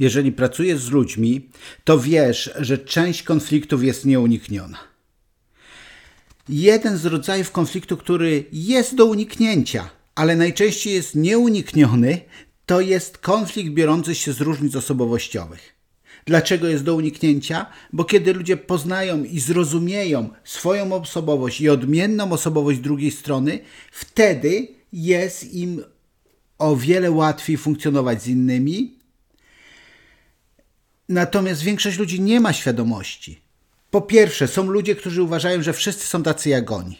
jeżeli pracujesz z ludźmi, to wiesz, że część konfliktów jest nieunikniona. Jeden z rodzajów konfliktu, który jest do uniknięcia, ale najczęściej jest nieunikniony, to jest konflikt biorący się z różnic osobowościowych. Dlaczego jest do uniknięcia? Bo kiedy ludzie poznają i zrozumieją swoją osobowość i odmienną osobowość drugiej strony, wtedy jest im o wiele łatwiej funkcjonować z innymi. Natomiast większość ludzi nie ma świadomości. Po pierwsze, są ludzie, którzy uważają, że wszyscy są tacy jak oni.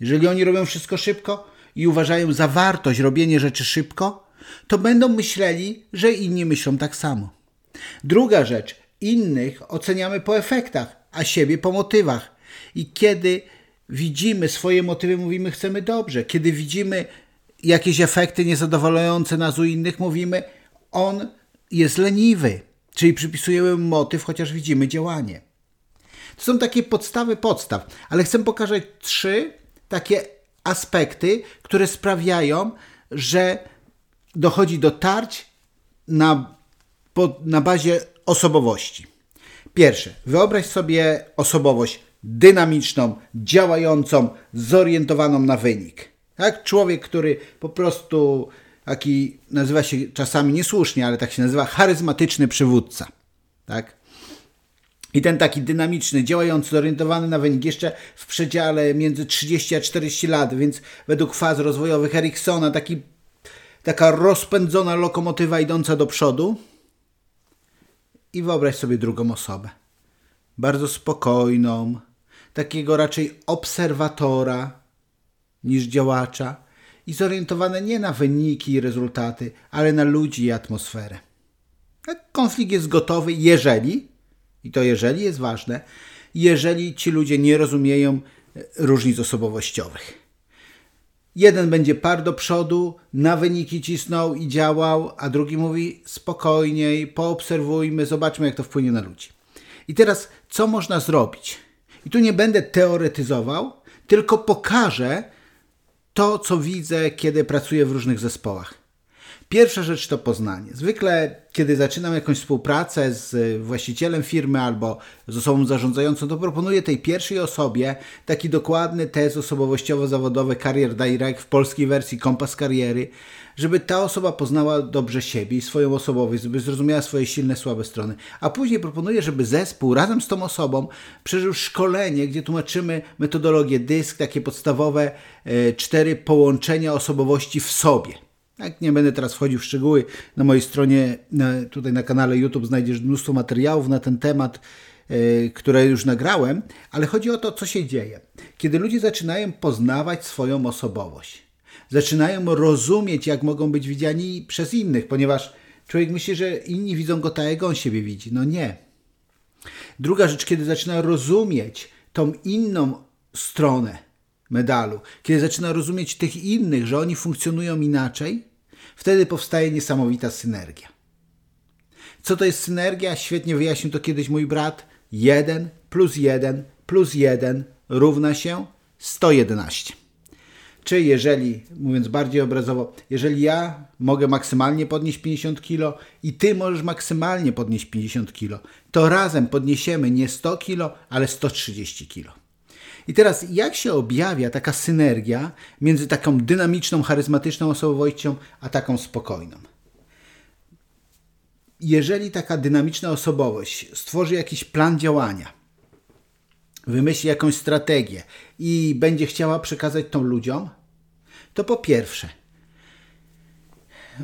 Jeżeli oni robią wszystko szybko i uważają za wartość robienie rzeczy szybko, to będą myśleli, że inni myślą tak samo. Druga rzecz, innych oceniamy po efektach, a siebie po motywach. I kiedy widzimy swoje motywy, mówimy chcemy dobrze. Kiedy widzimy jakieś efekty niezadowalające nas u innych, mówimy on jest leniwy. Czyli przypisujemy motyw, chociaż widzimy działanie. To są takie podstawy podstaw, ale chcę pokazać trzy takie aspekty, które sprawiają, że dochodzi do tarć na, po, na bazie osobowości. Pierwsze, wyobraź sobie osobowość dynamiczną, działającą, zorientowaną na wynik. Tak? Człowiek, który po prostu taki nazywa się czasami niesłusznie, ale tak się nazywa charyzmatyczny przywódca. Tak? I ten taki dynamiczny, działający, zorientowany na wynik, jeszcze w przedziale między 30 a 40 lat, więc według faz rozwojowych Eriksona, taki, taka rozpędzona lokomotywa idąca do przodu. I wyobraź sobie drugą osobę. Bardzo spokojną, takiego raczej obserwatora niż działacza i zorientowane nie na wyniki i rezultaty, ale na ludzi i atmosferę. Konflikt jest gotowy, jeżeli i to jeżeli jest ważne, jeżeli ci ludzie nie rozumieją e, różnic osobowościowych. Jeden będzie par do przodu, na wyniki cisnął i działał, a drugi mówi spokojniej, poobserwujmy, zobaczmy, jak to wpłynie na ludzi. I teraz, co można zrobić? I tu nie będę teoretyzował, tylko pokażę to, co widzę, kiedy pracuję w różnych zespołach. Pierwsza rzecz to poznanie. Zwykle, kiedy zaczynam jakąś współpracę z właścicielem firmy albo z osobą zarządzającą, to proponuję tej pierwszej osobie taki dokładny test osobowościowo-zawodowy Career Direct w polskiej wersji Kompas Kariery, żeby ta osoba poznała dobrze siebie i swoją osobowość, żeby zrozumiała swoje silne, słabe strony. A później proponuję, żeby zespół razem z tą osobą przeżył szkolenie, gdzie tłumaczymy metodologię DYSK, takie podstawowe e, cztery połączenia osobowości w sobie. Tak, nie będę teraz wchodził w szczegóły. Na mojej stronie, tutaj na kanale YouTube znajdziesz mnóstwo materiałów na ten temat, e, które już nagrałem, ale chodzi o to, co się dzieje. Kiedy ludzie zaczynają poznawać swoją osobowość, zaczynają rozumieć, jak mogą być widziani przez innych, ponieważ człowiek myśli, że inni widzą go tak, jak on siebie widzi. No nie. Druga rzecz, kiedy zaczyna rozumieć tą inną stronę medalu, kiedy zaczyna rozumieć tych innych, że oni funkcjonują inaczej, Wtedy powstaje niesamowita synergia. Co to jest synergia? Świetnie wyjaśnił to kiedyś mój brat. 1 plus 1 plus 1 równa się 111. Czy jeżeli, mówiąc bardziej obrazowo, jeżeli ja mogę maksymalnie podnieść 50 kg i ty możesz maksymalnie podnieść 50 kg, to razem podniesiemy nie 100 kg, ale 130 kg. I teraz, jak się objawia taka synergia między taką dynamiczną, charyzmatyczną osobowością, a taką spokojną? Jeżeli taka dynamiczna osobowość stworzy jakiś plan działania, wymyśli jakąś strategię i będzie chciała przekazać to ludziom, to po pierwsze,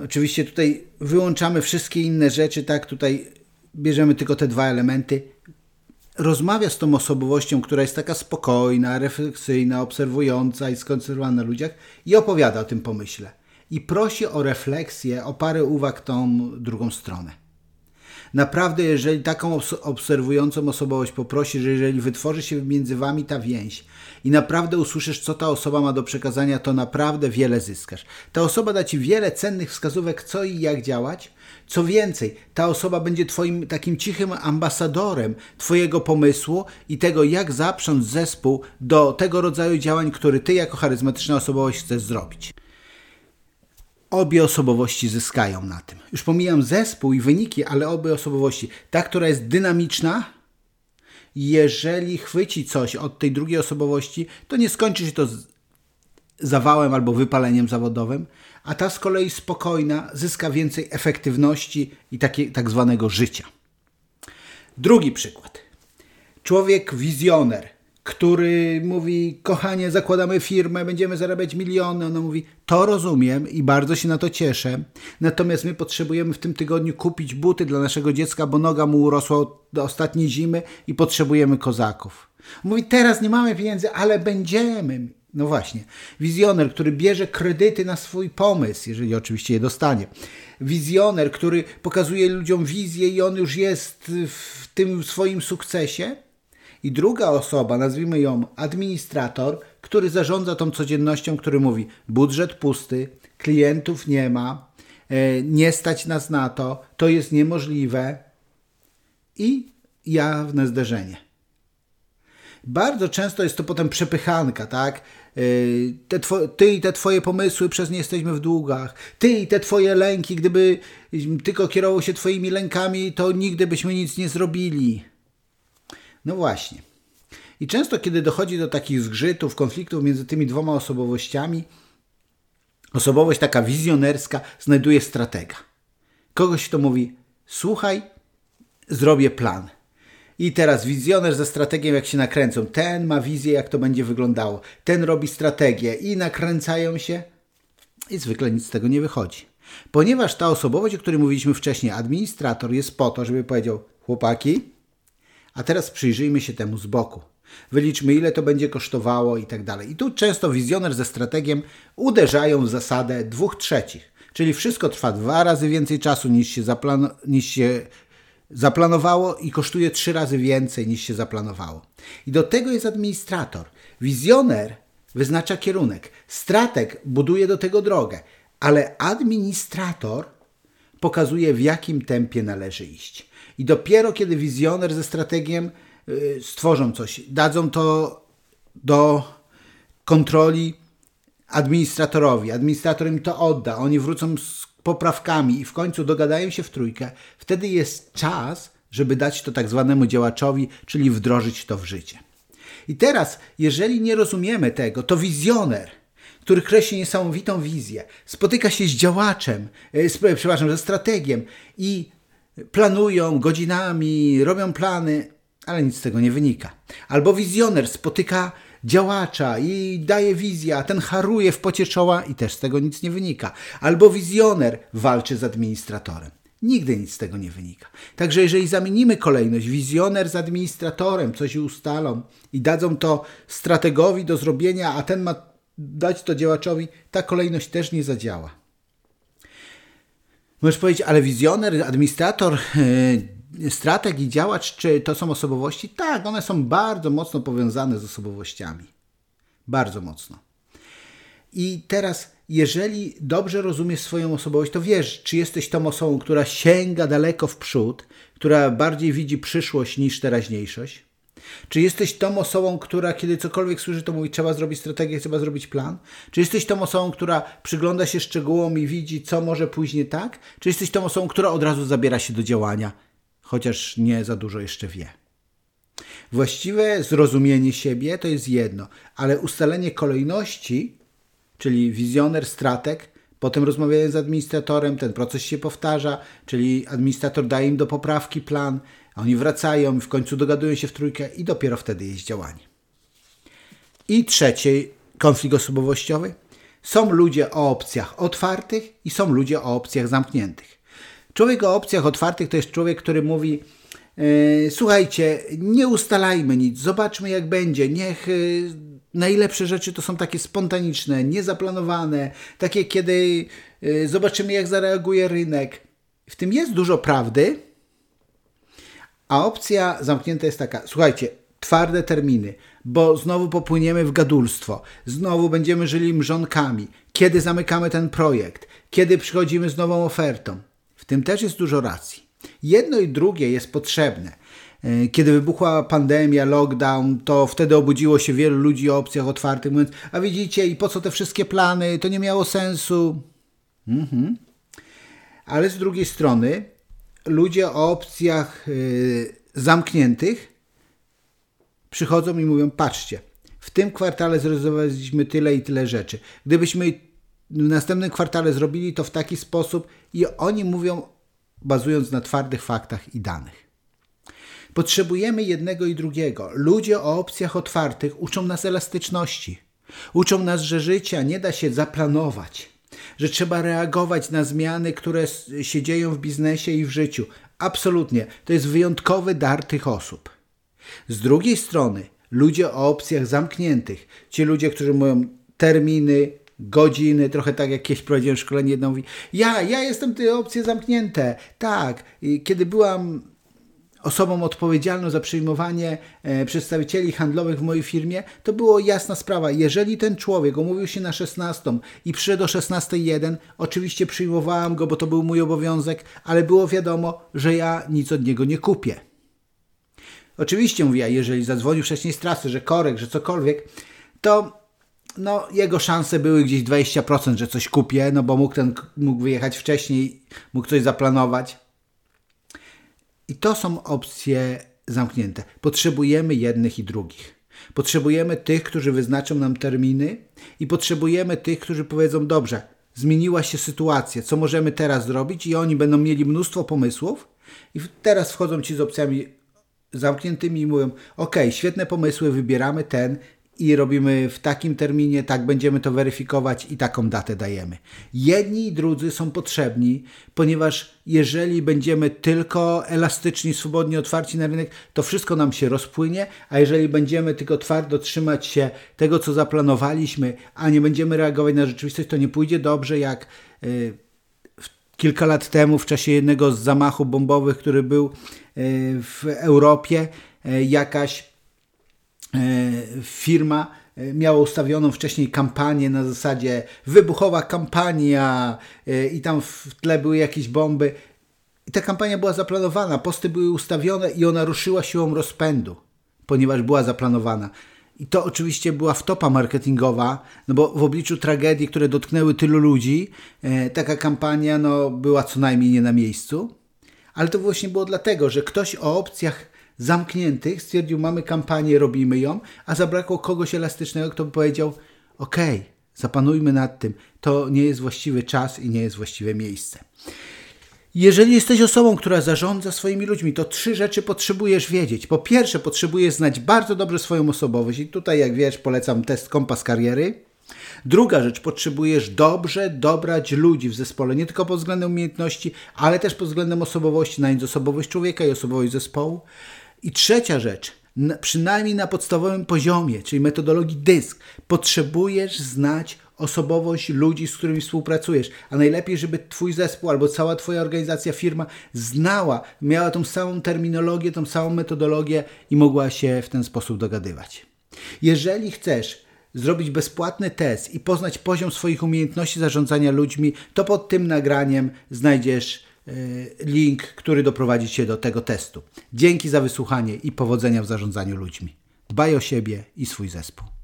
oczywiście tutaj wyłączamy wszystkie inne rzeczy, tak, tutaj bierzemy tylko te dwa elementy, rozmawia z tą osobowością, która jest taka spokojna, refleksyjna, obserwująca i skoncentrowana na ludziach i opowiada o tym pomyśle. I prosi o refleksję, o parę uwag tą drugą stronę. Naprawdę, jeżeli taką obserwującą osobowość poprosi, że jeżeli wytworzy się między wami ta więź i naprawdę usłyszysz, co ta osoba ma do przekazania, to naprawdę wiele zyskasz. Ta osoba da ci wiele cennych wskazówek, co i jak działać. Co więcej, ta osoba będzie twoim takim cichym ambasadorem twojego pomysłu i tego, jak zaprząc zespół do tego rodzaju działań, który ty jako charyzmatyczna osobowość chcesz zrobić. Obie osobowości zyskają na tym. Już pomijam zespół i wyniki, ale obie osobowości. Ta, która jest dynamiczna, jeżeli chwyci coś od tej drugiej osobowości, to nie skończy się to zawałem albo wypaleniem zawodowym, a ta z kolei spokojna zyska więcej efektywności i takie, tak zwanego życia. Drugi przykład. Człowiek wizjoner, który mówi, kochanie, zakładamy firmę, będziemy zarabiać miliony. Ona mówi, to rozumiem i bardzo się na to cieszę. Natomiast my potrzebujemy w tym tygodniu kupić buty dla naszego dziecka, bo noga mu urosła do ostatniej zimy i potrzebujemy kozaków. Mówi, teraz nie mamy pieniędzy, ale będziemy. No właśnie, wizjoner, który bierze kredyty na swój pomysł, jeżeli oczywiście je dostanie. Wizjoner, który pokazuje ludziom wizję i on już jest w tym swoim sukcesie. I druga osoba, nazwijmy ją administrator, który zarządza tą codziennością, który mówi: budżet pusty, klientów nie ma, e, nie stać nas na to, to jest niemożliwe. I jawne zderzenie. Bardzo często jest to potem przepychanka, tak? Te ty i te twoje pomysły, przez nie jesteśmy w długach. Ty i te twoje lęki, gdyby tylko kierował się twoimi lękami, to nigdy byśmy nic nie zrobili. No właśnie. I często, kiedy dochodzi do takich zgrzytów, konfliktów między tymi dwoma osobowościami, osobowość taka wizjonerska znajduje stratega. Kogoś, kto mówi: Słuchaj, zrobię plan. I teraz wizjoner ze strategią, jak się nakręcą. Ten ma wizję, jak to będzie wyglądało. Ten robi strategię i nakręcają się. I zwykle nic z tego nie wychodzi. Ponieważ ta osobowość, o której mówiliśmy wcześniej, administrator, jest po to, żeby powiedział: Chłopaki, a teraz przyjrzyjmy się temu z boku. Wyliczmy, ile to będzie kosztowało i tak dalej. I tu często wizjoner ze strategiem uderzają w zasadę dwóch trzecich. Czyli wszystko trwa dwa razy więcej czasu niż się, zaplan- niż się zaplanowało i kosztuje trzy razy więcej niż się zaplanowało. I do tego jest administrator. Wizjoner wyznacza kierunek, strateg buduje do tego drogę, ale administrator pokazuje w jakim tempie należy iść. I dopiero kiedy wizjoner ze strategiem y, stworzą coś, dadzą to do kontroli administratorowi, administrator im to odda, oni wrócą z poprawkami i w końcu dogadają się w trójkę, wtedy jest czas, żeby dać to tak zwanemu działaczowi, czyli wdrożyć to w życie. I teraz, jeżeli nie rozumiemy tego, to wizjoner, który kreśli niesamowitą wizję, spotyka się z działaczem, e, przepraszam, ze strategiem i planują godzinami, robią plany, ale nic z tego nie wynika. Albo wizjoner spotyka działacza i daje wizję, a ten haruje w pocie czoła i też z tego nic nie wynika. Albo wizjoner walczy z administratorem. Nigdy nic z tego nie wynika. Także jeżeli zamienimy kolejność, wizjoner z administratorem coś ustalą i dadzą to strategowi do zrobienia, a ten ma dać to działaczowi, ta kolejność też nie zadziała. Możesz powiedzieć, ale wizjoner, administrator, yy, strateg i działacz, czy to są osobowości? Tak, one są bardzo mocno powiązane z osobowościami. Bardzo mocno. I teraz, jeżeli dobrze rozumiesz swoją osobowość, to wiesz, czy jesteś tą osobą, która sięga daleko w przód, która bardziej widzi przyszłość niż teraźniejszość, czy jesteś tą osobą, która kiedy cokolwiek słyszy, to mówi, trzeba zrobić strategię, trzeba zrobić plan? Czy jesteś tą osobą, która przygląda się szczegółom i widzi, co może pójść nie tak? Czy jesteś tą osobą, która od razu zabiera się do działania, chociaż nie za dużo jeszcze wie? Właściwe zrozumienie siebie to jest jedno, ale ustalenie kolejności, czyli wizjoner, strateg, potem rozmawiając z administratorem, ten proces się powtarza, czyli administrator daje im do poprawki plan, a oni wracają w końcu dogadują się w trójkę i dopiero wtedy jest działanie. I trzeci konflikt osobowościowy. Są ludzie o opcjach otwartych i są ludzie o opcjach zamkniętych. Człowiek o opcjach otwartych to jest człowiek, który mówi: yy, Słuchajcie, nie ustalajmy nic, zobaczmy jak będzie. Niech yy, najlepsze rzeczy to są takie spontaniczne, niezaplanowane, takie kiedy yy, zobaczymy jak zareaguje rynek. W tym jest dużo prawdy, a opcja zamknięta jest taka, słuchajcie, twarde terminy, bo znowu popłyniemy w gadulstwo, znowu będziemy żyli mrzonkami, kiedy zamykamy ten projekt, kiedy przychodzimy z nową ofertą. W tym też jest dużo racji. Jedno i drugie jest potrzebne. E, kiedy wybuchła pandemia, lockdown, to wtedy obudziło się wielu ludzi o opcjach otwartych, mówiąc, a widzicie, i po co te wszystkie plany, to nie miało sensu. Mhm. Ale z drugiej strony ludzie o opcjach yy, zamkniętych przychodzą i mówią: Patrzcie, w tym kwartale zrealizowaliśmy tyle i tyle rzeczy. Gdybyśmy w następnym kwartale zrobili to w taki sposób, i oni mówią, bazując na twardych faktach i danych. Potrzebujemy jednego i drugiego. Ludzie o opcjach otwartych uczą nas elastyczności. Uczą nas, że życia nie da się zaplanować, że trzeba reagować na zmiany, które się dzieją w biznesie i w życiu. Absolutnie. To jest wyjątkowy dar tych osób. Z drugiej strony, ludzie o opcjach zamkniętych, ci ludzie, którzy mówią terminy, godziny, trochę tak jak kiedyś prowadziłem szkolenie, jedna mówi, ja, ja jestem te opcje zamknięte. Tak, kiedy byłam osobą odpowiedzialną za przyjmowanie e, przedstawicieli handlowych w mojej firmie, to było jasna sprawa. Jeżeli ten człowiek umówił się na 16 i przyszedł o 16.01, oczywiście przyjmowałam go, bo to był mój obowiązek, ale było wiadomo, że ja nic od niego nie kupię. Oczywiście mówię, jeżeli zadzwonił wcześniej z trasy, że korek, że cokolwiek, to no, jego szanse były gdzieś 20%, że coś kupię, no bo mógł, ten, mógł wyjechać wcześniej, mógł coś zaplanować. I to są opcje zamknięte. Potrzebujemy jednych i drugich. Potrzebujemy tych, którzy wyznaczą nam terminy i potrzebujemy tych, którzy powiedzą: Dobrze, zmieniła się sytuacja, co możemy teraz zrobić, i oni będą mieli mnóstwo pomysłów. I teraz wchodzą ci z opcjami zamkniętymi i mówią: OK, świetne pomysły, wybieramy ten i robimy w takim terminie, tak będziemy to weryfikować i taką datę dajemy. Jedni i drudzy są potrzebni, ponieważ jeżeli będziemy tylko elastyczni, swobodnie otwarci na rynek, to wszystko nam się rozpłynie, a jeżeli będziemy tylko twardo trzymać się tego, co zaplanowaliśmy, a nie będziemy reagować na rzeczywistość, to nie pójdzie dobrze, jak yy, kilka lat temu w czasie jednego z zamachów bombowych, który był yy, w Europie, yy, jakaś firma e, miała ustawioną wcześniej kampanię na zasadzie wybuchowa kampania e, i tam w tle były jakieś bomby. I ta kampania była zaplanowana, posty były ustawione i ona ruszyła siłą rozpędu, ponieważ była zaplanowana. I to oczywiście była wtopa marketingowa, no bo w obliczu tragedii, które dotknęły tylu ludzi, taka kampania no, była co najmniej nie na miejscu. Ale to właśnie było dlatego, że ktoś o opcjach zamkniętych, stwierdził, mamy kampanię, robimy ją, a zabrakło kogoś elastycznego, kto by powiedział, ok, zapanujmy nad tym, to nie jest właściwy czas i nie jest właściwe miejsce. Jeżeli jesteś osobą, która zarządza swoimi ludźmi, to trzy rzeczy potrzebujesz wiedzieć. Po pierwsze, potrzebujesz znać bardzo dobrze swoją osobowość i tutaj, jak wiesz, polecam test kompas kariery. Druga rzecz, potrzebujesz dobrze dobrać ludzi w zespole, nie tylko pod względem umiejętności, ale też pod względem osobowości, na osobowość człowieka i osobowość zespołu. I trzecia rzecz, przynajmniej na podstawowym poziomie, czyli metodologii DYSK, potrzebujesz znać osobowość ludzi, z którymi współpracujesz, a najlepiej, żeby Twój zespół albo cała Twoja organizacja, firma znała, miała tą samą terminologię, tą samą metodologię i mogła się w ten sposób dogadywać. Jeżeli chcesz zrobić bezpłatny test i poznać poziom swoich umiejętności zarządzania ludźmi, to pod tym nagraniem znajdziesz link, który doprowadzi Cię do tego testu. Dzięki za wysłuchanie i powodzenia w zarządzaniu ludźmi. Dbaj o siebie i swój zespół.